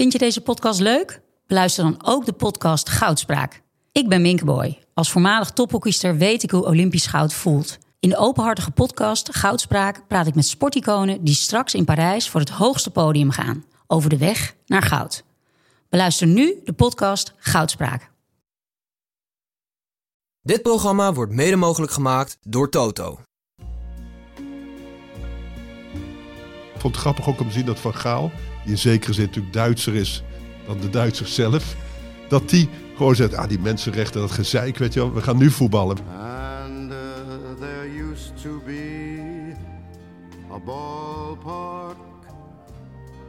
Vind je deze podcast leuk? Beluister dan ook de podcast Goudspraak. Ik ben Minkeboy. Als voormalig tophockeyster weet ik hoe Olympisch goud voelt. In de openhartige podcast Goudspraak praat ik met sporticonen die straks in Parijs voor het hoogste podium gaan. Over de weg naar goud. Beluister nu de podcast Goudspraak. Dit programma wordt mede mogelijk gemaakt door Toto. Ik vond het grappig ook om te zien dat Van Gaal, die in zekere zin natuurlijk Duitser is dan de Duitsers zelf, dat die gewoon zegt, ah die mensenrechten, dat gezeik, weet je wel, we gaan nu voetballen. And uh, there used to be a ballpark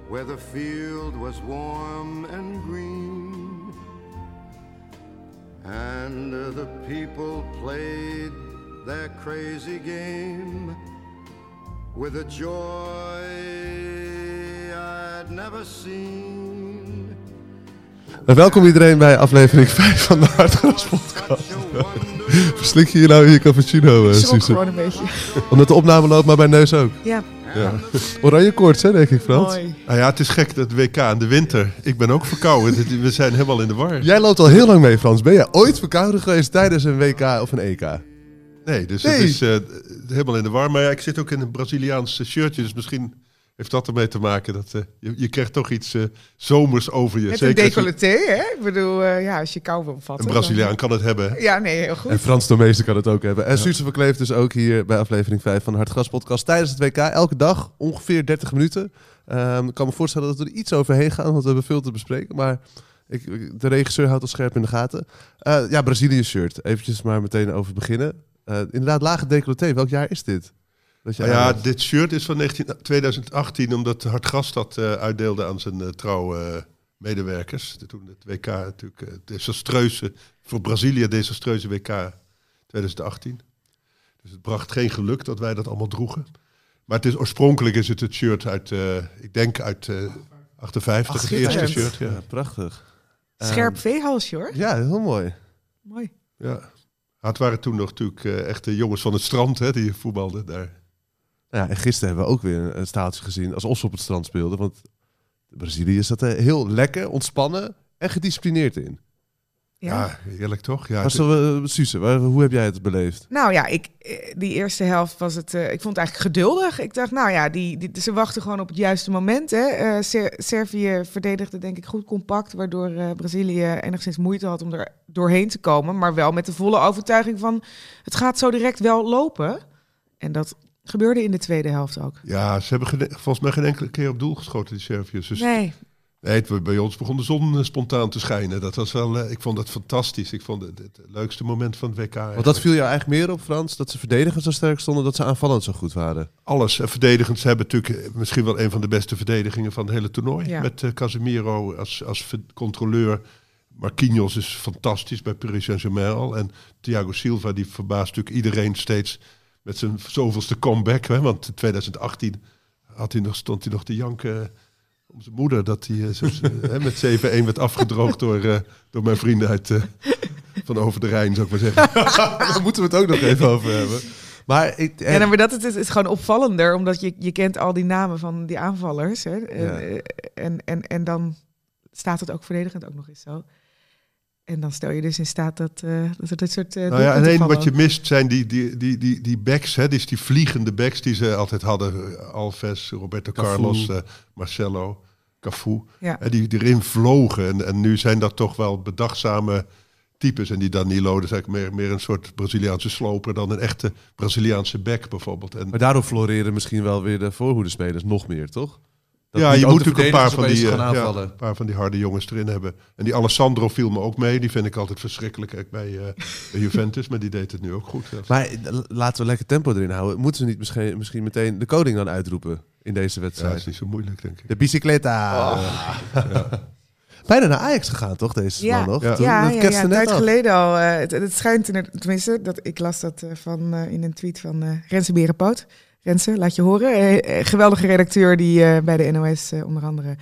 where the field was warm and green. And uh, the people played their crazy game with a joy never seen. En welkom iedereen bij aflevering 5 van de Hartgras podcast. Verslik je hier nou in je cappuccino, uh, Suze? gewoon een beetje. Omdat de opname loopt, maar bij neus ook. Ja, Ja. Oranje koorts, hè, denk ik, Frans? mooi. Nou ja, het is gek dat WK in de winter. Ik ben ook verkouden. We zijn helemaal in de war. Jij loopt al heel lang mee, Frans. Ben jij ooit verkouden geweest tijdens een WK of een EK? Nee, dus Nee. het is eh, helemaal in de war. Maar ja, ik zit ook in een Braziliaans shirtje, dus misschien heeft dat ermee te maken dat eh, je, je krijgt toch iets eh, zomers over je. Met een je- decolleté, hè? Ik bedoel, eh, ja, als je kou wil vatten. een Braziliaan kan het hebben. Ja, nee, heel goed. En Frans de meester kan het ook hebben. En Suze Verkleef dus ook hier bij aflevering 5 van de Hartgras podcast tijdens het WK. Elke dag ongeveer 30 minuten. Ehm, ik kan me voorstellen dat we er iets overheen gaan, want we hebben veel te bespreken. Maar ik, de regisseur houdt ons scherp in de gaten. Eh, ja, Brazilië shirt. Eventjes maar meteen over beginnen. Eh, inderdaad, lage decolleté. Welk jaar is dit? Dat je ja, dit shirt is van 19, 2018, omdat Hartgras dat eh, uitdeelde aan zijn eh, trouwe eh, medewerkers. Toen het WK natuurlijk desastreuze, voor Brazilië desastreuze WK 2018. Dus het bracht geen geluk dat wij dat allemaal droegen. Maar het is, oorspronkelijk is het het shirt uit, eh, ik denk uit eh 58, Ach, het eerste shirt. Ja. Ja, prachtig. Scherp veehalsje, hoor. Ja, heel mooi. Mooi. Ja. Het waren toen nog natuurlijk echt de jongens van het strand hè, die voetbalden daar. Ja, en gisteren hebben we ook weer een, staaltje gezien als Os op het strand speelde. Want Brazilië zat er heel lekker, ontspannen en gedisciplineerd in. Ja. Ja, heerlijk toch? Ja, Maar het- zo, uh, Suze, waar- hoe heb jij het beleefd? Nou ja, ik, eh, die eerste helft was het. eh, ik vond het eigenlijk geduldig. Ik dacht, nou ja, die, die, ze wachten gewoon op het juiste moment. Hè. Eh, Ser- Servië verdedigde, denk ik, goed compact. Waardoor eh, Brazilië enigszins moeite had om er doorheen te komen. Maar wel met de volle overtuiging van: het gaat zo direct wel lopen. En dat gebeurde in de tweede helft ook. Ja, ze hebben geen- volgens mij geen enkele keer op doel geschoten, die Serviërs. Dus Nee, nee, het- bij ons begon de zon eh, spontaan te schijnen. Dat was wel, eh, ik vond dat fantastisch. Ik vond het het leukste moment van het WK. Want dat eigenlijk. viel jou eigenlijk meer op, Frans? Dat ze verdedigend zo sterk stonden, dat ze aanvallend zo goed waren. Alles. En verdedigend, ze hebben natuurlijk eh, misschien wel een van de beste verdedigingen van het hele toernooi. Ja. Met Casemiro als, als controleur. Marquinhos is fantastisch bij Paris Saint-Germain al. En Thiago Silva, die verbaast natuurlijk iedereen steeds met zijn zoveelste comeback. Hè? Want in 2018 had hij nog, stond hij nog te janken om zijn moeder. Dat hij eh, zo- hè, met 7-1 werd afgedroogd door, eh, door mijn vrienden uit, eh, van over de Rijn, zou ik maar zeggen. Daar moeten we het ook nog even over hebben. Maar ik, Ja, nou, maar dat is, is gewoon opvallender, omdat je, je kent al die namen van die aanvallers. Hè? En, Ja. eh, en, en, en dan staat het ook verdedigend ook nog eens zo. En dan stel je dus in staat dat, eh dat er dit soort. eh Nou ja, alleen vallen. wat je mist zijn die, die, die, die, die backs, hè, dus die vliegende backs die ze altijd hadden. Alves, Roberto Cafu. Carlos, eh, Marcelo, Cafu. Ja. Hè, die, die erin vlogen. En, en nu zijn dat toch wel bedachtzame types. En die Danilo, dat is eigenlijk meer, meer een soort Braziliaanse sloper dan een echte Braziliaanse back bijvoorbeeld. En, Maar daardoor floreren misschien wel weer de voorhoedespelers nog meer, toch? Dat ja, je moet natuurlijk een paar van, die, eh, gaan ja, een paar van die harde jongens erin hebben. En die Alessandro viel me ook mee. Die vind ik altijd verschrikkelijk kijk, bij, eh, bij Juventus. Maar die deed het nu ook goed. Ja. Maar eh, laten we lekker tempo erin houden. Moeten ze niet misschien, misschien meteen de koning dan uitroepen in deze Ja, dat wedstrijd? is niet zo moeilijk, denk ik. De bicicleta. Bijna naar Ajax gegaan, toch, deze Ja, man nog? ja. Toen- ja, dat ja, ja, tijd af. geleden al. eh, het, het schijnt, in het- tenminste, dat, ik las dat eh, van, eh, in een tweet van eh Renze Berenpoot. Renze, laat je horen. Eh, eh, geweldige redacteur die eh, bij de NOS eh, onder andere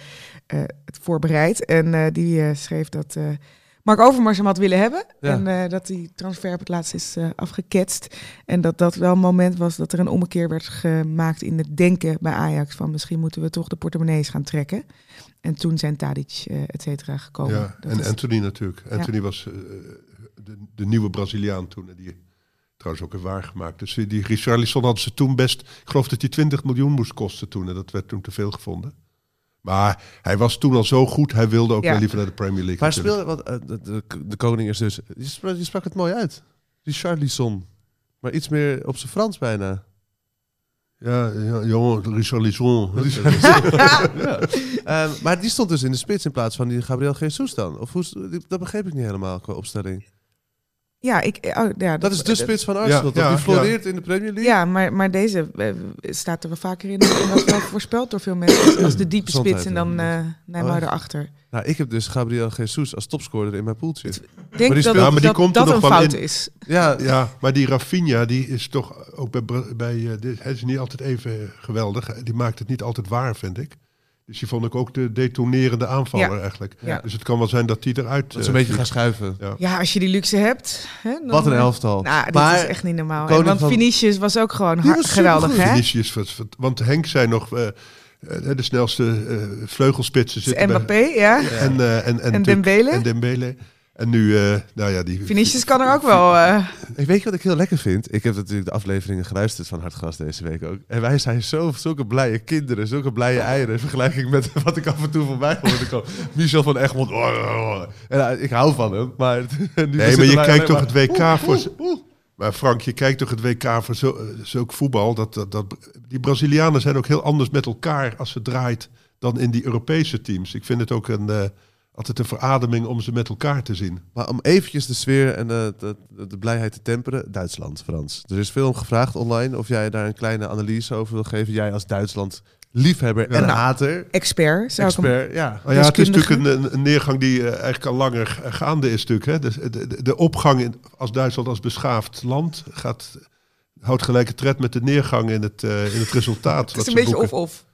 eh, het voorbereidt. En eh, die eh, schreef dat eh, Mark Overmars hem had willen hebben. Ja. En eh, dat die transfer op het laatst is eh, afgeketst. En dat dat wel een moment was dat er een ommekeer werd gemaakt in het denken bij Ajax. Van misschien moeten we toch de portemonnees gaan trekken. En toen zijn Tadic, eh et cetera, gekomen. Ja, Dat en Anthony natuurlijk. Anthony was de, de nieuwe Braziliaan toen. En die trouwens ook heeft waargemaakt. Dus die Richarlison hadden ze toen best... Ik geloof dat hij 20 miljoen moest kosten toen. En dat werd toen te veel gevonden. Maar hij was toen al zo goed. Hij wilde ook Ja. wel liever naar de Premier League. Maar speelde, wat, eh, de, de, de koning is dus... Je sprak, je sprak het mooi uit. Richarlison. Maar iets meer op zijn Frans bijna. Ja, ja jongen, Richarlison. Ehm, maar die stond dus in de spits in plaats van die Gabriel Jesus dan. Of hoe, dat begreep ik niet helemaal qua opstelling. Ja, ik, oh, ja, Dat is de spits van Arsenal, Ja, toch? ja, die floreert in de Premier League. Ja, maar, maar deze eh, staat er wel vaker in. En dat is wel voorspeld door veel mensen. Als, de diepe Gezondheid, spits en dan ja. eh Neymar Oh, ja. erachter. Nou, ik heb dus Gabriel Jesus als topscorer in mijn poeltje. Ik denk die dat, Ja, maar die dat, komt er dat nog een fout in. is. Ja, Ja, maar die Rafinha, die is toch ook bij, bij eh, hij is niet altijd even geweldig. Die maakt het niet altijd waar, vind ik. Dus die vond ik ook de detonerende aanvaller Ja. eigenlijk. Ja. Dus het kan wel zijn dat die eruit... dat is een beetje gaan schuiven. Ja. Ja, als je die luxe hebt. Hè, dan, Wat een elftal. Nou, dit maar is echt niet normaal. koning want van- Vinicius was ook gewoon was geweldig, hè? Vinicius, want Henk zei nog... eh, eh, de snelste eh, vleugelspitsen zitten bij- Mbappé, ja. En, eh, en, en, En Dembele? En Dembele. En nu, eh, nou ja, die... Vinicius kan er ook wel... eh, ik weet je wat ik heel lekker vind? Ik heb natuurlijk de afleveringen geluisterd van Hartgras deze week ook. En wij zijn zo, zulke blije kinderen, zulke blije eieren... in vergelijking met wat ik af en toe voorbij hoorde komen. Michel van Egmond. oh, oh, oh. En, eh, ik hou van hem, maar... nu Nee, maar je kijkt toch het WK voor... Oeh, oeh, oeh. Maar Frank, je kijkt toch het WK voor zo, zulk voetbal. Dat, dat, dat, die Brazilianen zijn ook heel anders met elkaar als ze draait dan in die Europese teams. Ik vind het ook een, eh, altijd een verademing om ze met elkaar te zien. Maar om eventjes de sfeer en de, de, de blijheid te temperen, Duitsland, Frans. Er is veel om gevraagd online of jij daar een kleine analyse over wil geven. Jij als Duitsland liefhebber en hater, expert, zou ik hem... expert, ja. Oh ja, het is natuurlijk een, een neergang die eh, eigenlijk al langer g- gaande is. Natuurlijk, hè. De, de, de opgang in, als Duitsland als beschaafd land gaat, houdt gelijke tred met de neergang in het, eh, in het resultaat. Het wat is een ze beetje of-of.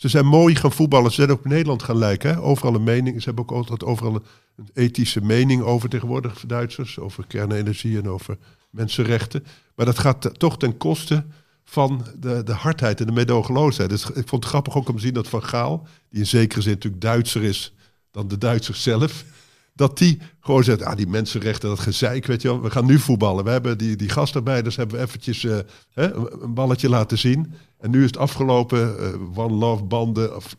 Ze zijn mooi gaan voetballen. Ze zijn ook in Nederland gaan lijken. Hè? Overal een mening. Ze hebben ook altijd overal een, ethische mening over tegenwoordig, Duitsers. Over kernenergie en over mensenrechten. Maar dat gaat toch ten koste van de, de hardheid en de medogeloosheid. Dus ik vond het grappig ook om te zien dat Van Gaal, die in zekere zin natuurlijk Duitser is dan de Duitsers zelf, dat die gewoon zegt, ah, die mensenrechten, dat gezeik, weet je wel. We gaan nu voetballen. We hebben die, die gastarbeiders hebben we eventjes eh, hè, een balletje laten zien. En nu is het afgelopen, eh, one love banden, of,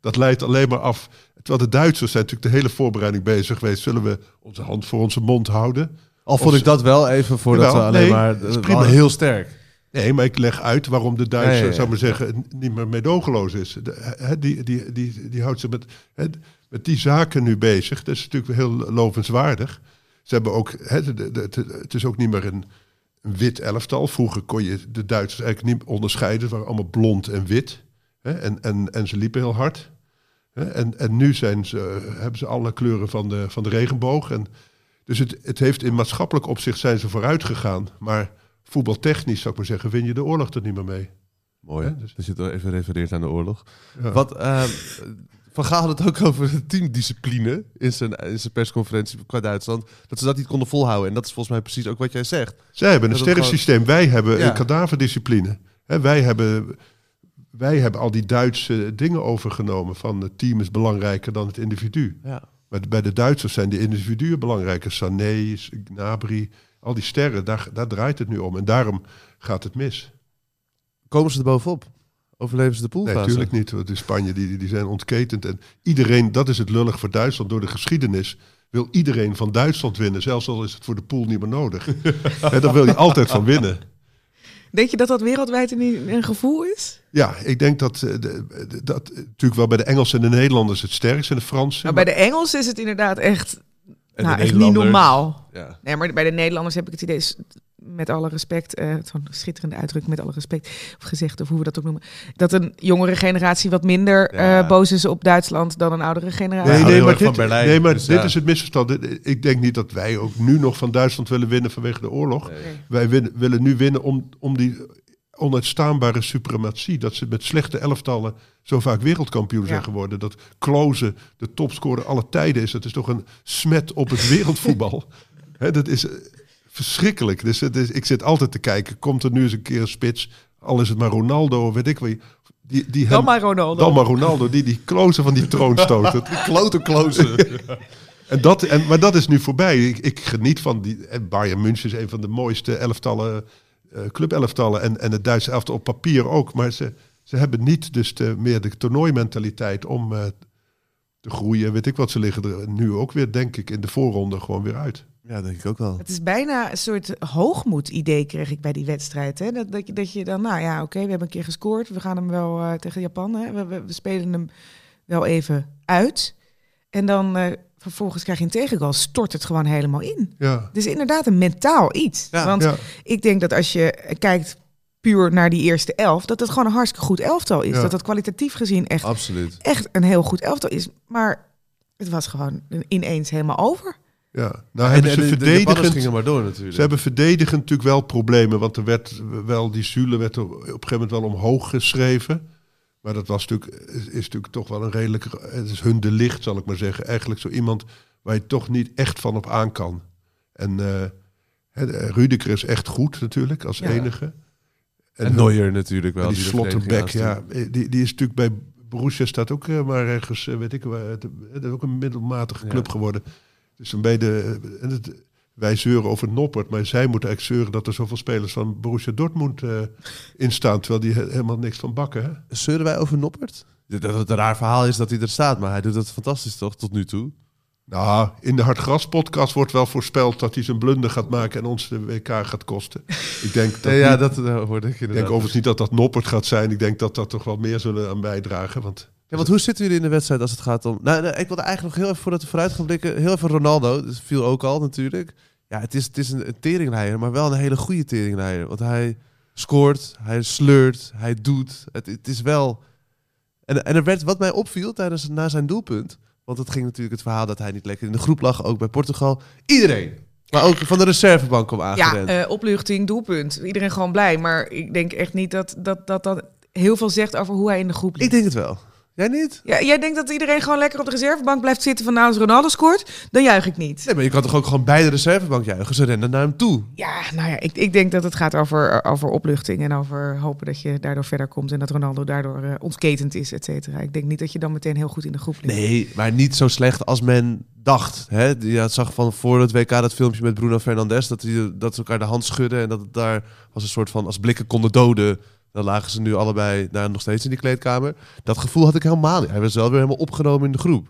dat leidt alleen maar af. Terwijl de Duitsers zijn natuurlijk de hele voorbereiding bezig geweest. Zullen we onze hand voor onze mond houden? Al vond Of- ik dat wel even voordat Jawel, we alleen nee, maar... dat is prima. heel sterk. Nee, maar ik leg uit waarom de Duitser, Ja, ja, ja. zou maar zeggen, niet meer meedogenloos is. De, die, die, die, die houdt zich met, met die zaken nu bezig. Dat is natuurlijk heel lovenswaardig. Ze hebben ook, de- het is ook niet meer een, een wit elftal. Vroeger kon je de Duitsers eigenlijk niet onderscheiden. Het waren allemaal blond en wit. Hè, en, en, en ze liepen heel hard. Hè, en, en nu zijn ze, hebben ze alle kleuren van de, van de regenboog. En, dus het, het heeft in maatschappelijk opzicht zijn ze vooruit gegaan. Maar voetbaltechnisch, zou ik maar zeggen, win je de oorlog er niet meer mee. Mooi, Ja, dus- dat je wel even refereert aan de oorlog. Ja. Wat, ehm, Van Gaal had het ook over teamdiscipline in zijn, in zijn persconferentie qua Duitsland. Dat ze dat niet konden volhouden. En dat is volgens mij precies ook wat jij zegt. Zij hebben een sterrensysteem, wij hebben Ja. een kadaverdiscipline. Wij, hebben, wij hebben al die Duitse dingen overgenomen van het team is belangrijker dan het individu. Ja. Maar bij de Duitsers zijn de individuen belangrijker. Sané, Gnabry, al die sterren, daar, daar draait het nu om. En daarom gaat het mis. Komen ze er bovenop? Overleven ze de Nee, poolfase? natuurlijk niet. Want in Spanje die, die zijn ontketend. En iedereen, dat is het lullig voor Duitsland. Door de geschiedenis wil iedereen van Duitsland winnen. Zelfs al is het voor de pool niet meer nodig. Hè, daar wil je altijd van winnen. Denk je dat dat wereldwijd een, een gevoel is? Ja, ik denk dat, eh, dat eh, natuurlijk wel bij de Engelsen en de Nederlanders het sterkst en de Fransen. Nou, bij de Engelsen is het inderdaad echt, En nou, echt niet normaal. Ja. Nee, maar bij de Nederlanders heb ik het idee, is- met alle respect, eh zo'n schitterende uitdrukking, met alle respect, of gezegd, of hoe we dat ook noemen, dat een jongere generatie wat minder Ja. eh, boos is op Duitsland dan een oudere generatie. Nee, nee, maar, van dit, Berlijn, nee, maar dus dit ja. is het misverstand. Ik denk niet dat wij ook nu nog van Duitsland willen winnen vanwege de oorlog. Wij win- willen nu winnen om, om die onuitstaanbare suprematie. Dat ze met slechte elftallen zo vaak wereldkampioen zijn Ja. geworden. Dat Kloze de topscorer alle tijden is. Dat is toch een smet op het wereldvoetbal. Hè, dat is eh, verschrikkelijk. Dus het is, ik zit altijd te kijken. Komt er nu eens een keer een spits? Al is het maar Ronaldo, weet ik wel. Die, die Dan hem- maar Ronaldo. dan maar Ronaldo, die die Kloze van die troon stoot. Dat- Klote klozen. en dat, en, maar dat is nu voorbij. Ik, ik geniet van die. en Bayern München is een van de mooiste elftallen, eh clubelftallen. En, en het Duitse elftal op papier ook. Maar ze, ze hebben niet dus de, meer de toernooimentaliteit om eh, te groeien. Weet ik wat, ze liggen er nu ook weer, denk ik, in de voorronde gewoon weer uit. Ja, denk ik ook wel. Het is bijna een soort hoogmoed-idee kreeg ik bij die wedstrijd. Hè? Dat, dat, je, dat je dan, nou ja, oké, we hebben een keer gescoord. We gaan hem wel eh, tegen Japan. Hè? We, we, we spelen hem wel even uit. En dan eh, vervolgens krijg je een tegengoal. Stort het gewoon helemaal in. Ja, Het is inderdaad een mentaal iets. Ja, Want ja. ik denk dat als je kijkt puur naar die eerste elf, dat het gewoon een hartstikke goed elftal is. Ja. Dat het kwalitatief gezien echt, Absoluut. echt een heel goed elftal is. Maar het was gewoon ineens helemaal over. Ja. Nou En, hebben en ze verdedigend... gingen maar door natuurlijk. Ze hebben verdedigend natuurlijk wel problemen. Want er werd wel, die Zule werd er op een gegeven moment wel omhoog geschreven. Maar dat was natuurlijk, is, is natuurlijk toch wel een redelijk... Het is hun de licht, zal ik maar zeggen. Eigenlijk zo iemand waar je toch niet echt van op aan kan. En eh hè, Rudiger is echt goed natuurlijk, als Ja. enige. en Neuer natuurlijk wel. en die, de Slotterbeck, ja, die, die is natuurlijk bij Borussia staat ook eh, maar ergens, eh, weet ik, waar, het, het is ook een middelmatige Ja. club geworden. Dus een beetje, eh, en het, wij zeuren over Noppert, maar zij moeten eigenlijk zeuren dat er zoveel spelers van Borussia Dortmund eh in staan, terwijl die he- helemaal niks van bakken. Hè? Zeuren wij over Noppert? Dat het een raar verhaal is dat hij er staat, maar hij doet het fantastisch toch, tot nu toe. Nou, in de Hartgras podcast wordt wel voorspeld dat hij zijn blunder gaat maken en ons de WK gaat kosten. Ik denk dat Ja, dat uh, hoorde ik ik denk overigens niet dat dat Noppert gaat zijn. Ik denk dat dat toch wel meer zullen aan bijdragen. Want Ja, want hoe zitten jullie in de wedstrijd als het gaat om... Nou, nou, ik wilde eigenlijk nog heel even voordat we vooruit gaan blikken... Heel even Ronaldo, dat viel ook al natuurlijk. Ja, het is, het is een, een maar wel een hele goede teringleier. Want hij scoort, hij sleurt, hij doet. Het, het is wel... En, en er werd wat mij opviel tijdens na zijn doelpunt... Want het ging natuurlijk het verhaal dat hij niet lekker in de groep lag, ook bij Portugal. Iedereen, maar ook van de reservebank kwam Ja, aangerend. eh, opluchting, doelpunt. Iedereen gewoon blij. Maar ik denk echt niet dat dat, dat, dat heel veel zegt over hoe hij in de groep ik ligt. denk het wel. Jij niet? Ja, jij denkt dat iedereen gewoon lekker op de reservebank blijft zitten van nou als Ronaldo scoort, dan juich ik niet. Nee, maar je kan toch ook gewoon bij de reservebank juichen? Ze rennen naar hem toe. Ja, nou ja, ik, ik denk dat het gaat over, over opluchting en over hopen dat je daardoor verder komt en dat Ronaldo daardoor eh, ontketend is, et cetera. Ik denk niet dat je dan meteen heel goed in de groep ligt. Nee, maar niet zo slecht als men dacht. Hè? Je zag van voor het WK dat filmpje met Bruno Fernandes... dat, die, dat ze elkaar de hand schudden en dat het daar was een soort van... als blikken konden doden, dan lagen ze nu allebei daar nog steeds in die kleedkamer. Dat gevoel had ik helemaal niet. Hij was wel weer helemaal opgenomen in de groep.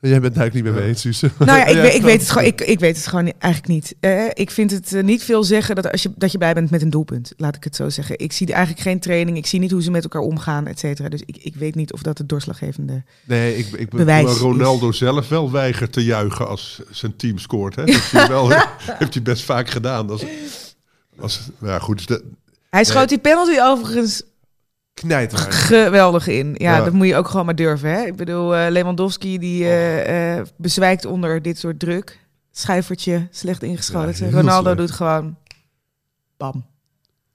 En Jij bent eigenlijk niet meer mee eens, Suze. Nou ja, ik, Ja, weet, ik, weet het gewoon, ik, ik weet het gewoon eigenlijk niet. Eh, ik vind het eh, niet veel zeggen dat, als je, dat je blij bent met een doelpunt. Laat ik het zo zeggen. Ik zie eigenlijk geen training. Ik zie niet hoe ze met elkaar omgaan, et cetera. Dus ik, ik weet niet of dat het doorslaggevende Nee, ik, ik ben... bewijs Maar is. Ronaldo zelf wel weigert te juichen als zijn team scoort. Hè? Dat heeft, hij wel, heeft hij best vaak gedaan. Als, als, ja, goed, dus de- Hij schoot die penalty overigens knijter. geweldig in. Ja, Ja. dat moet je ook gewoon maar durven. Hè? Ik bedoel, eh, Lewandowski die eh, eh, bezwijkt onder dit soort druk. Schuivertje, slecht ingeschoten. Ronaldo slecht. doet gewoon bam.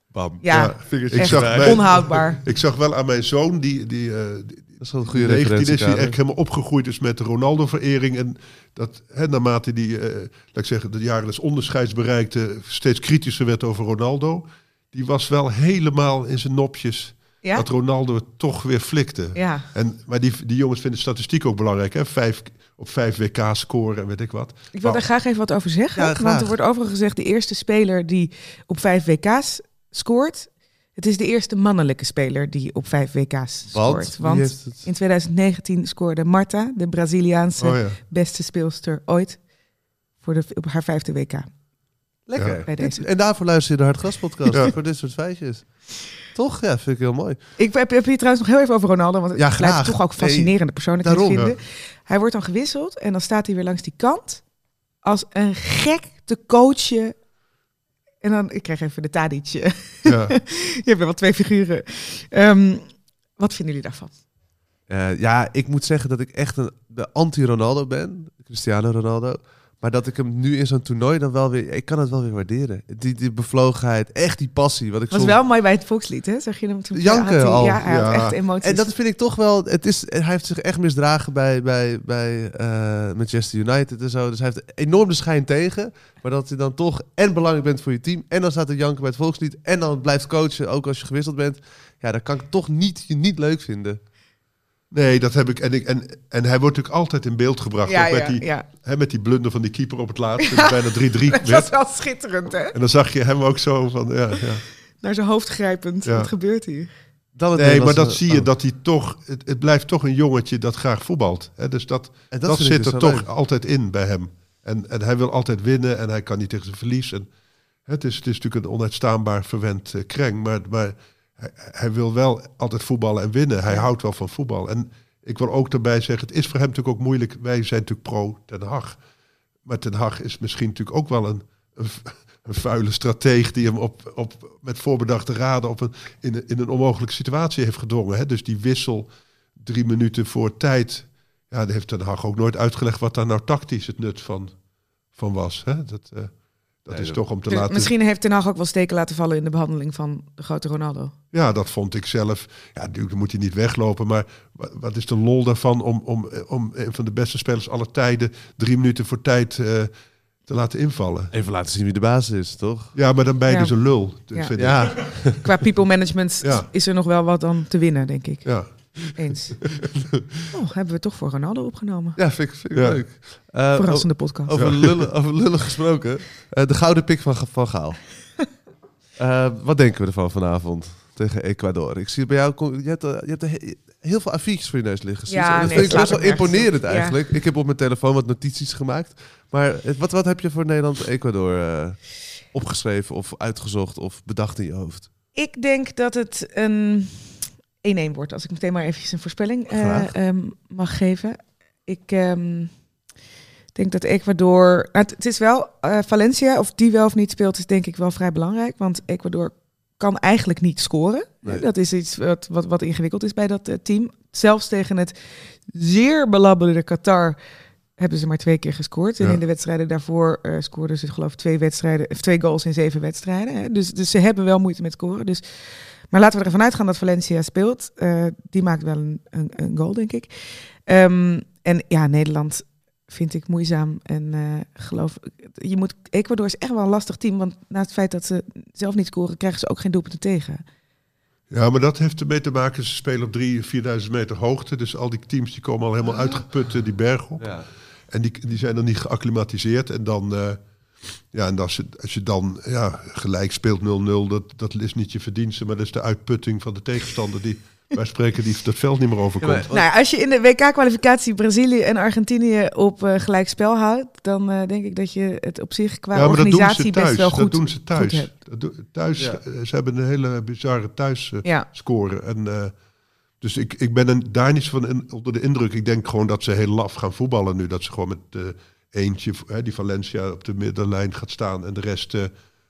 Bam. Ja, Ja, vingertje echt zag onhoudbaar. ik zag wel aan mijn zoon, die, die, eh, die Dat is wel een goede 19 is, die echt helemaal opgegroeid is met de Ronaldo-verering. En dat hè, naarmate die, eh, laat ik zeggen, de jaren des onderscheids bereikte, steeds kritischer werd over Ronaldo. Die was wel helemaal in zijn nopjes Ja? dat Ronaldo het toch weer flikte. Ja. En, maar die, die jongens vinden statistiek ook belangrijk. Hè? Vijf, op vijf WK scoren en weet ik wat. Ik wil daar graag even wat over zeggen. Ja, want er wordt overigens gezegd, de eerste speler die op vijf WK's scoort. Het is de eerste mannelijke speler die op vijf WK's scoort. Want in 2019 scoorde Marta, de Braziliaanse Oh ja. beste speelster ooit, voor de, op haar vijfde WK. Lekker. Ja. Bij deze. En daarvoor luister je de Hartgras podcast. Ja. Voor dit soort feitjes. Toch? Ja, vind ik heel mooi. Ik heb, heb hier trouwens nog heel even over Ronaldo, want Ja, het toch ook fascinerende persoonlijkheid daarom, vinden. Hij wordt dan gewisseld en dan staat hij weer langs die kant als een gek te coachen. En dan, ik krijg even de Tadic. Je Ja. hebt wel twee figuren. Ehm, wat vinden jullie daarvan? Eh, ja, ik moet zeggen dat ik echt een, de anti-Ronaldo ben. Cristiano Ronaldo. Maar dat ik hem nu in zo'n toernooi dan wel weer... Ik kan het wel weer waarderen. Die, die bevlogenheid, echt die passie. Wat ik was soms- wel mooi bij het volkslied, hè? Zag je hem toen? Janken hij, al. Ja, hij had Ja. echt emoties. En dat vind ik toch wel... Het is, hij heeft zich echt misdragen bij, bij, bij eh, Manchester United en zo. Dus hij heeft enorm de schijn tegen. Maar dat je dan toch en belangrijk bent voor je team... en dan staat er janken bij het volkslied... en dan blijft coachen, ook als je gewisseld bent... Ja, dan kan ik toch niet, je niet leuk vinden. Nee, dat heb ik. En, ik, en, en hij wordt natuurlijk altijd in beeld gebracht. ja, ook met, ja, die, ja. hè, met die blunder van die keeper op het laatste. bijna 3-3 Dat was werd. wel schitterend, hè? En dan zag je hem ook zo van. Ja, ja. Naar zijn hoofd grijpend. Ja. Wat gebeurt hier? Dan het Nee, maar dat zie je oh. dat hij toch. Het, het blijft toch een jongetje dat graag voetbalt. Hè? Dus dat, En dat, zit dus er toch leuk. altijd in bij hem. En, en hij wil altijd winnen en hij kan niet tegen zijn verlies. En het, is, het is natuurlijk een onuitstaanbaar verwend eh, kreng. Maar, maar hij, hij wil wel altijd voetballen en winnen. Hij houdt wel van voetbal. En ik wil ook daarbij zeggen, het is voor hem natuurlijk ook moeilijk. Wij zijn natuurlijk pro Ten Hag. Maar Ten Hag is misschien natuurlijk ook wel een, een, een vuile strateeg die hem op, op, met voorbedachte raden op een, in, een, in een onmogelijke situatie heeft gedwongen. Hè? Dus die wissel drie minuten voor tijd. Ja, daar heeft Ten Hag ook nooit uitgelegd wat daar nou tactisch het nut van, van was. Hè? Dat, eh, dat Nee, is dat- toch om te Dus laten... misschien heeft Ten Hag ook wel steken laten vallen in de behandeling van de grote Ronaldo. Ja, dat vond ik zelf. Ja, natuurlijk moet hij niet weglopen. Maar wa- wat is de lol daarvan om, om, om een van de beste spelers aller tijden drie minuten voor tijd eh, te laten invallen? Even laten zien wie de baas is, toch? Ja, maar dan ben je Ja. dus een lul. Dus Ja. vind ik. Ja, Qua people management Ja. is er nog wel wat aan te winnen, denk ik. Ja. Eens. Oh, hebben we toch voor Ronaldo opgenomen. ja vind ik, vind ik Ja. leuk. Eh, Verrassende podcast. Over, lullen, over lullen gesproken. Eh, de gouden pik van, van Gaal. Eh, wat denken we ervan vanavond tegen Ecuador? Ik zie bij jou, je hebt, je hebt he- heel veel A4'tjes voor je neus liggen. Ja, dat nee, vind ik best wel imponerend op. Ja. eigenlijk. Ik heb op mijn telefoon wat notities gemaakt. Maar wat, wat heb je voor Nederland-Ecuador eh, opgeschreven of uitgezocht of bedacht in je hoofd? Ik denk dat het een 1-1 wordt, als ik meteen maar eventjes een voorspelling eh, ehm, mag geven. Ik ehm, denk dat Ecuador... Nou, het, is wel, eh, Valencia, of die wel of niet speelt, is denk ik wel vrij belangrijk. Want Ecuador kan eigenlijk niet scoren. Nee. Dat is iets wat, wat, wat ingewikkeld is bij dat eh, team. Zelfs tegen het zeer belabberde Qatar hebben ze maar twee keer gescoord. En Ja. in de wedstrijden daarvoor eh, scoorden ze geloof ik twee, wedstrijden, of twee goals in zeven wedstrijden. Hè. Dus, dus ze hebben wel moeite met scoren. Dus, maar laten we ervan uitgaan dat Valencia speelt. Eh, die maakt wel een, een, een goal, denk ik. Ehm, en ja, Nederland vind ik moeizaam. En eh, geloof, je moet, Ecuador is echt wel een lastig team. Want na het feit dat ze zelf niet scoren, krijgen ze ook geen doelpunten tegen. ja, maar dat heeft ermee te maken. Ze spelen op 3.000, 4.000 meter hoogte. Dus al die teams die komen al helemaal uitgeput eh, die berg op. Ja. En die, die zijn dan niet geacclimatiseerd. En dan, eh, ja, en als je, als je dan ja, gelijk speelt 0-0, dat, dat is niet je verdienste, maar dat is de uitputting van de tegenstander die wij spreken die dat veld niet meer overkomt. Ja, maar- Nou, als je in de WK-kwalificatie Brazilië en Argentinië op eh gelijk spel houdt, dan eh, denk ik dat je het op zich qua ja, organisatie best wel goed dat doen ze thuis. doen- thuis Ja. eh, ze hebben een hele bizarre thuis Ja, scoren. En, eh, dus ik, ik ben een, daar niet van in- onder de indruk. Ik denk gewoon dat ze heel laf gaan voetballen nu. Dat ze gewoon met eentje, hè, die Valencia op de middenlijn gaat staan. En de rest eh,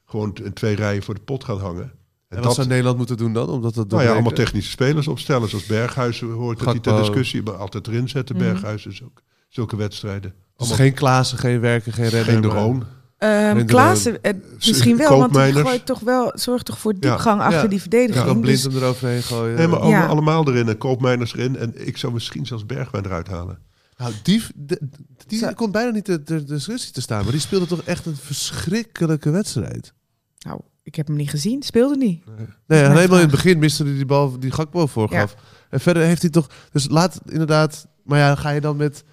gewoon in twee rijen voor de pot gaan hangen. En wat zou Nederland moeten doen dan? Omdat dat Nou ja, allemaal technische spelers opstellen. Zoals Berghuizen hoort dat niet ter Gakpo. discussie. Maar altijd erin zetten, Mhm. Berghuizen. is ook zulke wedstrijden. Dus Allemaal geen Klaassen, geen Werken, geen Renner. geen de maar- Roon. Ehm Klaassen, eh, misschien wel, want die gooit toch wel, zorgt toch voor diepgang achter Ja. die verdediging. kan blind Dus- hem eroverheen gooien. Nee, maar allemaal, Ja. allemaal erin. En Koopmeiners erin. En ik zou misschien zelfs Bergwijn eruit halen. Nou, die, de- die Zou- komt bijna niet de, de, de discussie te staan. Maar die speelde toch echt een verschrikkelijke wedstrijd. nou, ik heb hem niet gezien, speelde niet. Nee, helemaal in het begin miste hij die bal die Gakpo voorgaf. En verder heeft hij toch... Dus laat inderdaad... Maar ja, ga je dan met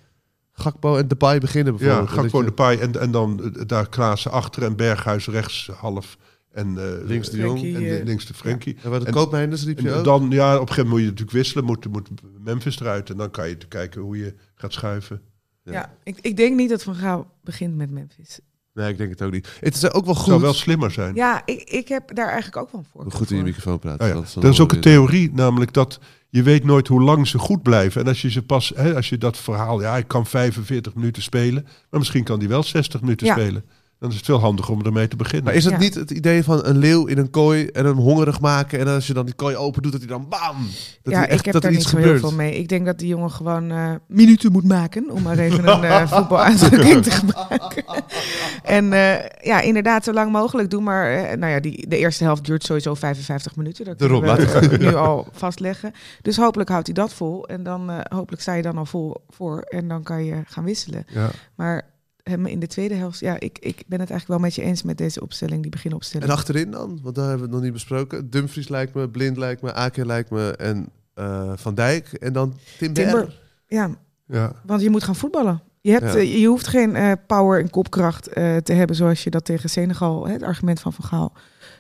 Gakpo en Depay beginnen Ja, bijvoorbeeld? Gakpo Dat de je- Paai en, en dan eh, daar Klaassen achter en Berghuis rechts half. En eh, Links de Jong. En eh, links de Frenkie. En wat de En- koopmijners riep je En ook. dan, ja, op een gegeven moment moet je natuurlijk wisselen. Moet, moet Memphis eruit. En dan kan je te kijken hoe je gaat schuiven. Ja. Ja, ik, ik denk niet dat Van Gaal begint met Memphis. Nee, ik denk het ook niet. Het is ook wel Het goed... zou wel slimmer zijn. Ja, ik, ik heb daar eigenlijk ook wel voor. Goed in je microfoon praten. Oh ja. dat is dan Dat is ook een theorie, namelijk dat je weet nooit hoe lang ze goed blijven. En als je ze pas, hè, als je dat verhaal, ja, ik kan 45 minuten spelen, maar misschien kan die wel 60 minuten Ja. spelen. Dan is het veel handiger om ermee te beginnen. Maar is het Ja. niet het idee van een leeuw in een kooi en hem hongerig maken en als je dan die kooi open doet, dat hij dan bam! Dat ja, hij echt, ik heb dat daar er niet iets zo heel gebeurt. veel mee. Ik denk dat die jongen gewoon eh, minuten moet maken, om maar even een eh voetbaluitdrukking te gebruiken. en eh, ja, inderdaad, zo lang mogelijk doen. Maar nou ja, die, de eerste helft duurt sowieso 55 minuten. Dat Daarom, kunnen we nu al vastleggen. Dus hopelijk houdt hij dat vol. En dan eh, hopelijk sta je dan al vol voor. En dan kan je gaan wisselen. Ja. Maar hem in de tweede helft, ja, ik, ik ben het eigenlijk wel met je eens met deze opstelling, die beginopstelling. En achterin dan? Want daar hebben we het nog niet besproken. Dumfries lijkt me, Blind lijkt me, Ake lijkt me en eh, Van Dijk. En dan Timber. Timber. Ja, Ja. Want je moet gaan voetballen. Je, hebt, Ja. eh, je hoeft geen eh, power en kopkracht te hebben zoals je dat tegen Senegal, hè, het argument van Van Gaal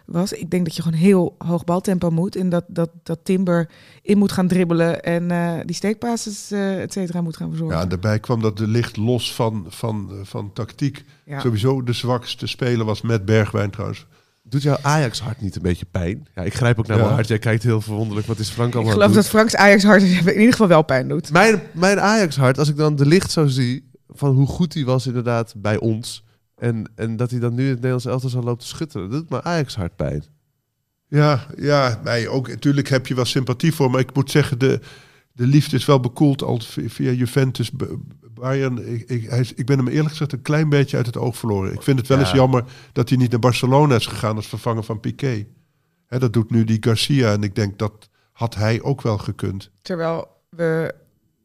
was. Ik denk dat je gewoon heel hoog baltempo moet en dat, dat, dat Timber in moet gaan dribbelen en eh, die steekpasses, eh et cetera, moet gaan verzorgen. ja, daarbij kwam dat de licht los van, van, eh, van tactiek. Ja. Sowieso de zwakste speler was met Bergwijn trouwens. Doet jouw Ajax hart niet een beetje pijn? Ja, ik grijp ook naar Ja. mijn hart. Jij kijkt heel verwonderlijk. Wat is Frank Ik allemaal geloof aan dat? Franks Ajax hart in ieder geval wel pijn doet. Mijn, mijn Ajax hart, als ik dan de licht zo zie van hoe goed hij was inderdaad bij ons. En, en dat hij dan nu in het Nederlands elftal zal lopen te schutteren. Dat doet mijn Ajax hart pijn. Ja, ja nee, ook, natuurlijk heb je wel sympathie voor. Maar ik moet zeggen, de, de liefde is wel bekoeld al via, Juventus. Bayern, ik, ik, hij ik ben hem eerlijk gezegd een klein beetje uit het oog verloren. Ik vind het wel Ja. eens jammer dat hij niet naar Barcelona is gegaan als vervanger van Piqué. Hè, dat doet nu die Garcia en ik denk dat had hij ook wel gekund. Terwijl we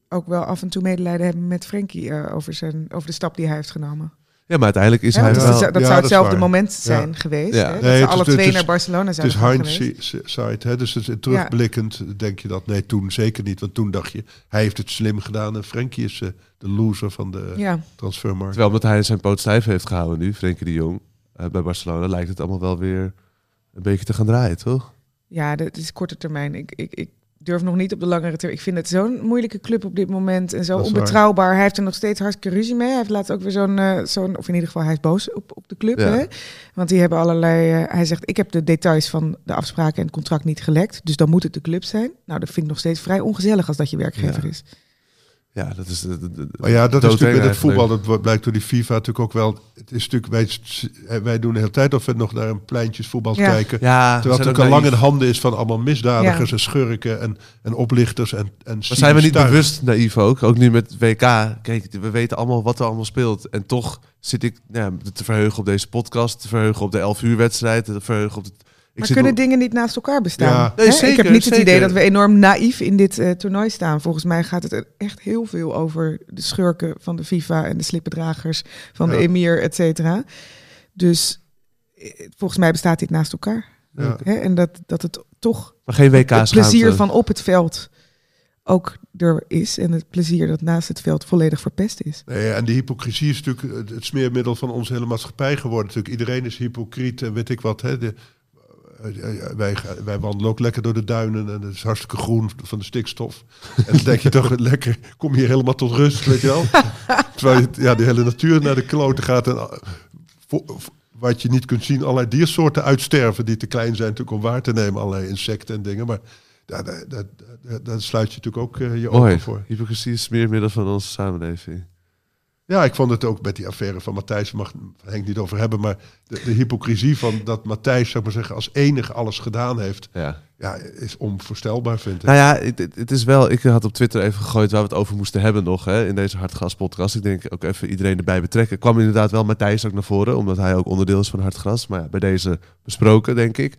ook wel af en toe medelijden hebben met Frenkie eh, over, zijn, over de stap die hij heeft genomen. Ja, maar uiteindelijk is hij wel- dat, is- dat ja, zou dat is hetzelfde moment zijn Ja. geweest. Ja. Hè? Dat Nee, ze het is- alle het twee is- naar Barcelona Het zijn is gegaan hindsight, hè, dus het is terugblikkend denk je dat. Nee, toen zeker niet. Want toen dacht je, hij heeft het slim gedaan en Frenkie is eh, de loser van de Ja. transfermarkt. Terwijl omdat hij zijn poot stijf heeft gehouden nu, Frenkie de Jong, eh, bij Barcelona, lijkt het allemaal wel weer een beetje te gaan draaien, toch? Ja, dat is korte termijn. Ik, ik, ik durf nog niet op de langere termijn. Ik vind het zo'n moeilijke club op dit moment en zo onbetrouwbaar. Hij heeft er nog steeds hartstikke ruzie mee. Hij heeft laatst ook weer zo'n, eh, zo'n of in ieder geval hij is boos op, op de club. Ja. Hè? Want die hebben allerlei. eh, hij zegt: ik heb de details van de afspraken en het contract niet gelekt, dus dan moet het de club zijn. Nou, dat vind ik nog steeds vrij ongezellig als dat je werkgever Ja. is. Ja, dat is... de- de- de- Maar ja, dat is natuurlijk met het voetbal, dat blijkt door die FIFA natuurlijk ook wel. Het is natuurlijk, wij, wij doen de hele tijd of we nog naar een pleintjesvoetbal Ja. kijken. Ja, Terwijl het ook ook al lang in handen is van allemaal misdadigers Ja. en schurken en, en oplichters en, en Maar zijn we niet bewust naïef ook? Ook nu met WK. Kijk, we weten allemaal wat er allemaal speelt. En toch zit ik nou ja, te verheugen op deze podcast, te verheugen op de 11 uur wedstrijd, te verheugen op het... Maar kunnen dingen niet naast elkaar bestaan? Ja. Nee, Hè? zeker, ik heb niet het idee dat we enorm naïef in dit eh, toernooi staan. Volgens mij gaat het echt heel veel over de schurken van de FIFA en de slippendragers van de emir, et cetera. Dus eh, volgens mij bestaat dit naast elkaar. Ja. Hè? En dat, dat het toch Maar geen WK het plezier van op het veld ook er is. En het plezier dat naast het veld volledig verpest is. Nee, en die hypocrisie is natuurlijk het- smeermiddel van onze hele maatschappij geworden. Natuurlijk. Iedereen is hypocriet en weet ik wat. Hè. De, eh, eh, wij, ga- wij wandelen ook lekker door de duinen en het is hartstikke groen van de stikstof. En dan denk je toch lekker, kom je hier helemaal tot rust, weet je wel. Terwijl je, ja, die hele natuur naar de kloten gaat en eh, wat je niet kunt zien, allerlei diersoorten uitsterven die te klein zijn natuurlijk om waar te nemen. Allerlei insecten en dingen, maar daar, daar, daar- daar sluit je natuurlijk ook eh, je Mooi. ogen voor. Hypocrisie is meer middel van onze samenleving. Ja, ik vond het ook met die affaire van Matthijs, mag Henk niet over hebben, maar de, de hypocrisie van dat Matthijs, zou ik maar zeggen, als enige alles gedaan heeft, Ja. ja, is onvoorstelbaar, vind ik. Nou ja, het, het- het is wel. Ik had op Twitter even gegooid waar we het over moesten hebben nog hè, in deze Hartgras podcast. Ik denk ook even iedereen erbij betrekken. Kwam inderdaad wel Matthijs ook naar voren, omdat hij ook onderdeel is van Hartgras. Maar ja, bij deze besproken, denk ik.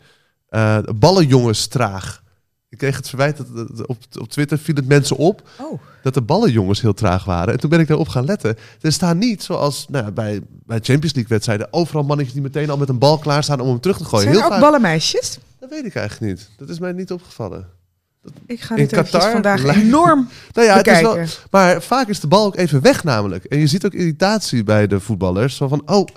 Eh ballenjongens traag. Ik kreeg het verwijt dat, dat- op, op Twitter viel het mensen op Oh. Dat de ballenjongens heel traag waren. En toen ben ik daarop gaan letten. Er staan niet zoals nou, bij, bij Champions League wedstrijden overal mannetjes die meteen al met een bal klaarstaan om hem terug te gooien. Zijn er heel ook vaak- ballenmeisjes? Dat weet ik eigenlijk niet. Dat is mij niet opgevallen. Ik ga dit Qatar vandaag lijkt- enorm Nou ja, het is wel, maar vaak is de bal ook even weg namelijk. En je ziet ook irritatie bij de voetballers. Van, oh,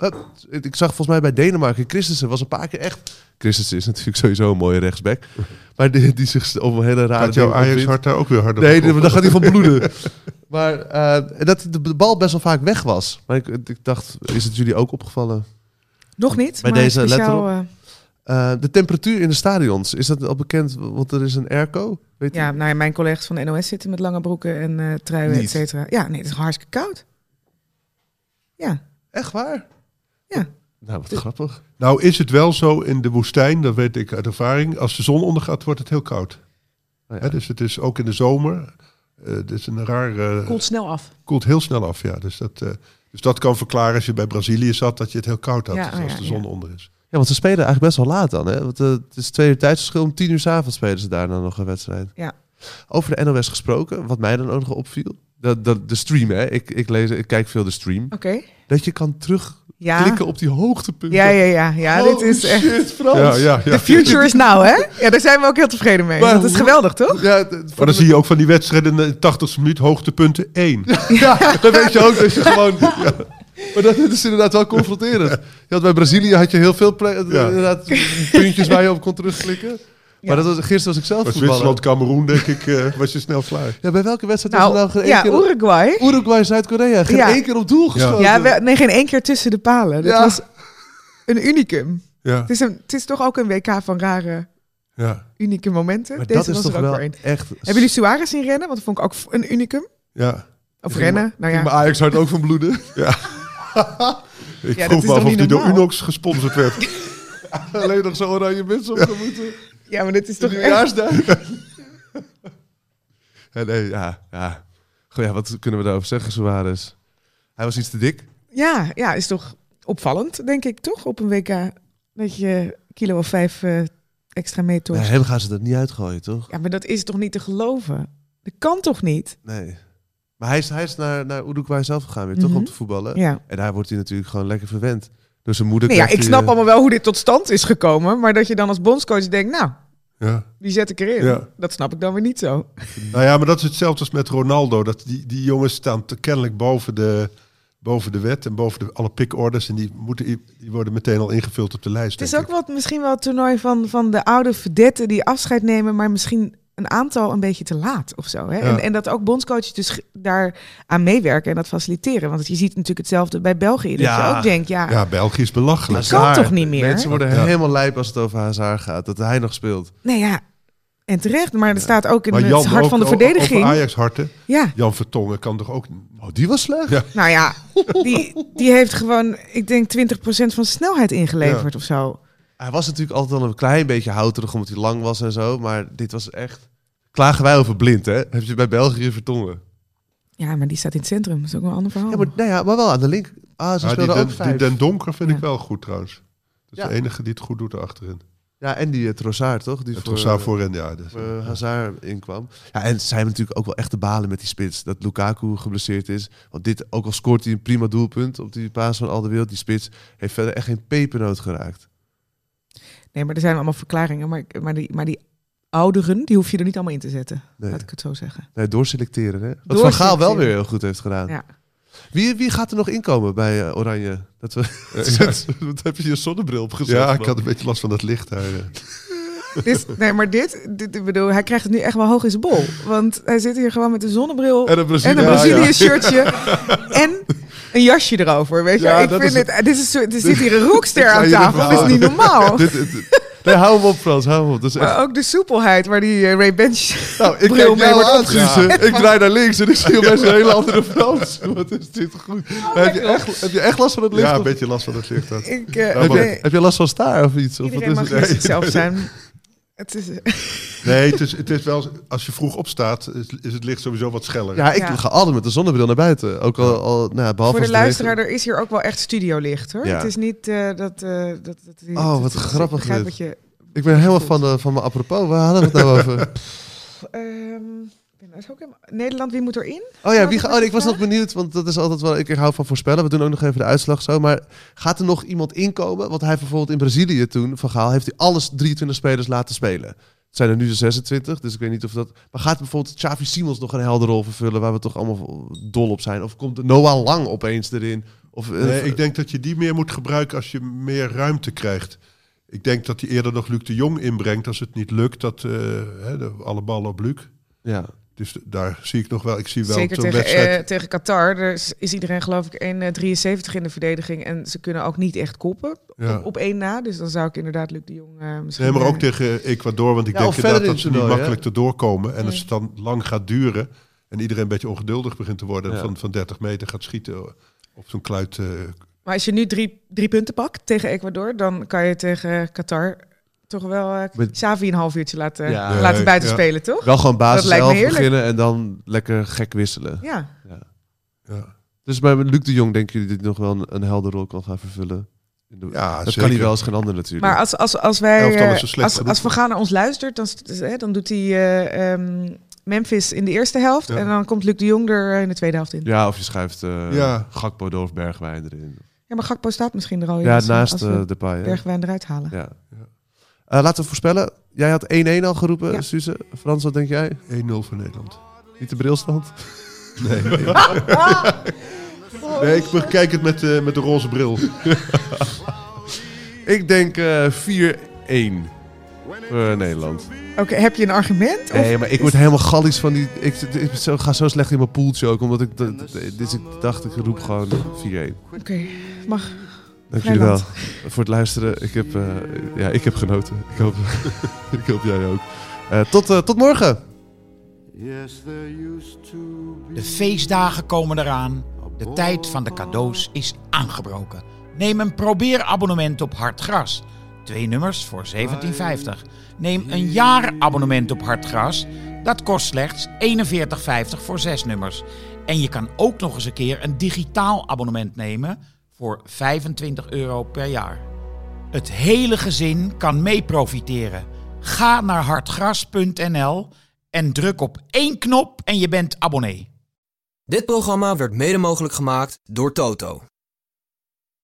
ik zag volgens mij bij Denemarken, Christensen was een paar keer echt... Christensen is natuurlijk sowieso een mooie rechtsback. Maar die, die zich op een hele rare... Gaat jouw Ajax hart daar ook weer harder Nee, dan gaat hij van bloeden. maar eh, dat de, bal best wel vaak weg was. Maar ik, ik dacht, is het jullie ook opgevallen? Nog niet, Bij maar deze let speciaal... eh, Eh, de temperatuur in de stadions, is dat al bekend? Want er is een airco. Weet ja, nou ja, mijn collega's van de NOS zitten met lange broeken en eh truien, et cetera. Ja, nee, het is hartstikke koud. Ja, Echt waar? Ja. Nou, wat grappig. Nou is het wel zo in de woestijn, dat weet ik uit ervaring. Als de zon ondergaat, wordt het heel koud. Oh, ja. Dus het is ook in de zomer. eh het is een raar. eh, Koelt snel af. koelt heel snel af, ja. Dus dat, eh, dus dat kan verklaren als je bij Brazilië zat, dat je het heel koud had. Ja, dus oh als ja, de zon ja. onder is. Ja, want ze spelen eigenlijk best wel laat dan. Hè? Want, het is twee uur tijdsverschil. Om tien uur 's avonds spelen ze daar dan nog een wedstrijd. Ja. Over de NOS gesproken, wat mij dan ook nog opviel. De, de, de stream, hè. Ik, ik, lees, ik kijk veel de stream. Oké. Dat je kan terugklikken Ja. op die hoogtepunten. Ja, ja, ja. ja dit is echt... shit, Frans. Ja, ja, ja. The future is now, hè? Ja, daar zijn we ook heel tevreden mee. Maar dat is geweldig, toch? Ja, Maar dan zie je ook van die wedstrijden in de 80ste minuut hoogtepunten 1. Ja, dan weet je ook dat je gewoon... Ja. Maar dat is inderdaad wel confronterend. Je had bij Brazilië had je heel veel Ja. inderdaad, puntjes waar je op kon terugklikken. Maar dat was, gisteren was ik zelf voetballer. Zwitserland, Cameroen, denk ik, eh, was je snel klaar. Ja, bij welke wedstrijd was Nou, er nou geen ja, één keer... Uruguay. Uruguay, Zuid-Korea. Geen Ja. één keer op doel geschoten. Ja, we- nee, geen één keer tussen de palen. Dat Ja. was een unicum. Ja, Het is, een, het is toch ook een WK van rare, ja, unieke momenten. Maar Deze dat is was toch er ook wel een. echt... Hebben jullie Suarez zien rennen? Want dat vond ik ook een unicum. ja. Of Ging rennen. maar- Nou ging ja. mijn Ajax hart ook van bloeden. Ik Ja, vroeg dat is me af of die door? Unox gesponsord werd. Alleen nog zo oranje muts op te moeten. Ja, maar dit is toch echt... ja, nee, ja, ja. Goh, ja, wat kunnen we daarover zeggen, Suarez? Hij was iets te dik. Ja, ja, is toch opvallend, denk ik, toch? Op een WK dat je kilo of vijf eh, extra Bij meetorst. hem gaan ze dat niet uitgooien, toch? Ja, maar dat is toch niet te geloven? Dat kan toch niet? Nee. Maar hij is, hij is naar, naar Uruguay zelf gegaan weer, toch? Mhm. Om te voetballen. Ja. En daar wordt hij natuurlijk gewoon lekker verwend. Door zijn moeder Nee, ja, ik snap eh, allemaal wel hoe dit tot stand is gekomen. Maar dat je dan als bondscoach denkt, nou, Ja. die zet ik erin. Ja. Dat snap ik dan weer niet zo. Nou ja, maar dat is hetzelfde als met Ronaldo. Dat die, die jongens staan te, kennelijk boven de, boven de wet en boven de, alle pickorders. En die, moeten, die worden meteen al ingevuld op de lijst. Het is ook wat, misschien wel het toernooi van, van de oude verdetten die afscheid nemen, maar misschien een aantal een beetje te laat of zo. Hè? Ja. En, en dat ook bondscoaches dus daar aan meewerken en dat faciliteren. Want je ziet natuurlijk hetzelfde bij België. Dat Ja. je ook denkt, ja. Ja, België is belachelijk. kan Hazard. toch niet meer? Mensen worden Ja. helemaal lijp als het over Hazard gaat. Dat hij nog speelt. nee ja. En terecht, maar er staat ook in het hart ook van de verdediging. Over Ajax-harten. Ja, Jan Vertongen kan toch ook... Oh, die was slecht? Ja. nou ja, die, die heeft gewoon, ik denk, 20% van snelheid ingeleverd of zo. Hij was natuurlijk altijd al een klein beetje houterig omdat hij lang was en zo. Maar dit was echt... Klagen wij over blind, hè? Heb je bij België vertongen? Ja, maar die staat in het centrum. Dat is ook wel een ander verhaal. Ja, maar, nou ja, maar wel aan de link. Ah, ze Ja, die, ook den, vijf. die Den Donker vind Ja. ik wel goed trouwens. Dat is Ja. de enige die het goed doet achterin. Ja, en die uh, Trossard, toch? Die Het voor, Trossard eh, voorin, ja. Dus, voor Hazard inkwam. Ja, en zij hebben natuurlijk ook wel echt de balen met die spits. Dat Lukaku geblesseerd is. Want dit, ook al scoort hij een prima doelpunt op die paas van Alderweireld, die spits heeft verder echt geen pepernoot geraakt. Nee, maar er zijn allemaal verklaringen. Maar, maar, die, maar die ouderen, die hoef je er niet allemaal in te zetten. Nee. Laat ik het zo zeggen. Nee, doorselecteren, hè? Wat Van Gaal wel weer heel goed heeft gedaan. Ja. Wie, wie gaat er nog inkomen bij eh, Oranje? Dat we, Wat heb je je zonnebril opgezet? ja, ik had een beetje last van dat licht daar. eh. Dit, nee, maar dit, dit, ik bedoel, hij krijgt het nu echt wel hoog in zijn bol. Want hij zit hier gewoon met een zonnebril En een Brazilië. en een Brazilië-shirtje en een jasje erover. Weet je, Ja, ik dat vind is- het, dit is een soort, er zit hier een ga aan tafel. Dat is niet normaal. Dit- dit- nee, hou hem op, Frans. Hou hem op. Dat is echt... Ook de soepelheid waar die eh, Ray Bench Nou, ik bril kijk mee wordt opgezet. Ik draai naar links en ik zie opeens een hele andere Frans. Wat is dit goed. Maar heb, je echt, heb je echt last van het licht? Ja, een of- beetje last van het licht. had. Ik, eh, heb, je, nee, heb je last van staar of iets? Of wat iedereen is mag het? zichzelf zijn. Het is, Nee, het is, het is wel... Als je vroeg opstaat, is, is het licht sowieso wat scheller. Ja, ik Ja. ga altijd met de zonnebril naar buiten. Ook al, al nou, ja, behalve voor de het luisteraar, er is hier ook wel echt studiolicht hoor. Ja. Het is niet eh, dat, eh dat, dat... Oh, wat grappig dit. wat je... Ik ben helemaal van, de, van mijn apropos. Waar hadden we het nou over? Ehm, ik ben nou ook helemaal- Nederland, wie moet erin? Oh ja, wie ga, oh, ik was nog benieuwd, want dat is altijd wel... Ik hou van voorspellen. We doen ook nog even de uitslag zo. Maar gaat er nog iemand inkomen? Want hij bijvoorbeeld in Brazilië toen, Van Gaal, heeft hij alles 23 spelers laten spelen. Het zijn er nu de 26, dus ik weet niet of dat... Maar gaat bijvoorbeeld Xavi Simons nog een helder rol vervullen... waar we toch allemaal dol op zijn? Of komt Noah Lang opeens erin? Of, eh, Nee, ik denk dat je die meer moet gebruiken als je meer ruimte krijgt. Ik denk dat hij eerder nog Luc de Jong inbrengt als het niet lukt. Dat eh, de- alle ballen op Luc. Ja. Dus daar zie ik nog wel. Ik zie wel Zeker zo'n tegen, wedstrijd. eh, tegen Qatar. Er is, is iedereen geloof ik 1,73 in de verdediging. En ze kunnen ook niet echt koppen ja. op, op één na. Dus dan zou ik inderdaad Luc de Jong eh, misschien... Nee, maar ook eh, tegen Ecuador. Want ik Ja, denk inderdaad in dat het ze niet makkelijk erdoor komen. En als Nee. het dan lang gaat duren. En iedereen een beetje ongeduldig begint te worden. Ja. Van, van 30 meter gaat schieten op zo'n kluit, eh, Maar als je nu drie, drie punten pakt tegen Ecuador, dan kan je tegen Qatar toch wel eh Met- Xavi een half uurtje laten, Ja. laten buiten ja. spelen, toch? Wel gewoon basis lijkt me 11 heerlijk. beginnen en dan lekker gek wisselen. Ja. Ja. Dus bij Luc de Jong denken jullie dat hij nog wel een, een helder rol kan gaan vervullen? In de- Ja, dat zeker. kan hij wel als geen ander natuurlijk. Maar als, als, als wij. Eh, als, Van Gaal naar ons luistert, dan, hè, dan doet hij eh, ehm, Memphis in de eerste helft. Ja. En dan komt Luc de Jong er in de tweede helft in. Ja, Ja, of je schuift eh Ja. Gakpo door of Bergwijn erin. maar Gakpo staat misschien er al in. Ja, we- naast eh we hè. Bergwijn eruit halen. Ja. Eh, laten we voorspellen. Jij had 1-1 al geroepen, Ja. Suze. Frans, wat denk jij? 1-0 voor Nederland. Niet de brilstand? Nee, nee. nee ik bekijk het met, eh, met de roze bril. Ik denk eh 4-1 voor Nederland. Oké, heb je een argument? Of Nee, maar ik word helemaal gallisch van die... Ik, ik zo- ga zo slecht in mijn poeltje ook, omdat ik... Dus ik dacht, ik roep gewoon 4-1. Oké, mag. Dank jullie wel voor het luisteren. Ik heb, eh, ja, ik heb genoten. Ik hoop, ik hoop jij ook. Eh, tot, eh, tot morgen! De feestdagen komen eraan. De tijd van de cadeaus is aangebroken. Neem een probeerabonnement op Hartgras. Twee nummers voor 17,50. Neem een jaarabonnement op Hartgras. Dat kost slechts 41,50 voor zes nummers. En je kan ook nog eens een keer een digitaal abonnement nemen voor 25 euro per jaar. Het hele gezin kan mee profiteren. Ga naar hartgras.nl en druk op één knop en je bent abonnee. Dit programma werd mede mogelijk gemaakt door Toto.